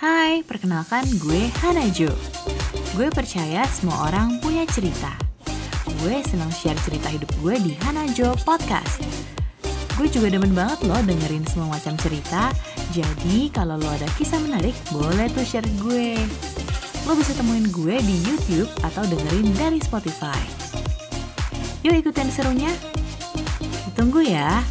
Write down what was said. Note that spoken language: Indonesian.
Hai, perkenalkan gue Hanajo. Gue percaya semua orang punya cerita. Gue senang share cerita hidup gue di Hanajo Podcast. Gue juga demen banget loh dengerin semua macam cerita. Jadi kalau lo ada kisah menarik, boleh tuh share gue. Lo bisa temuin gue di YouTube atau dengerin dari Spotify. Yuk ikutin serunya. Tunggu ya.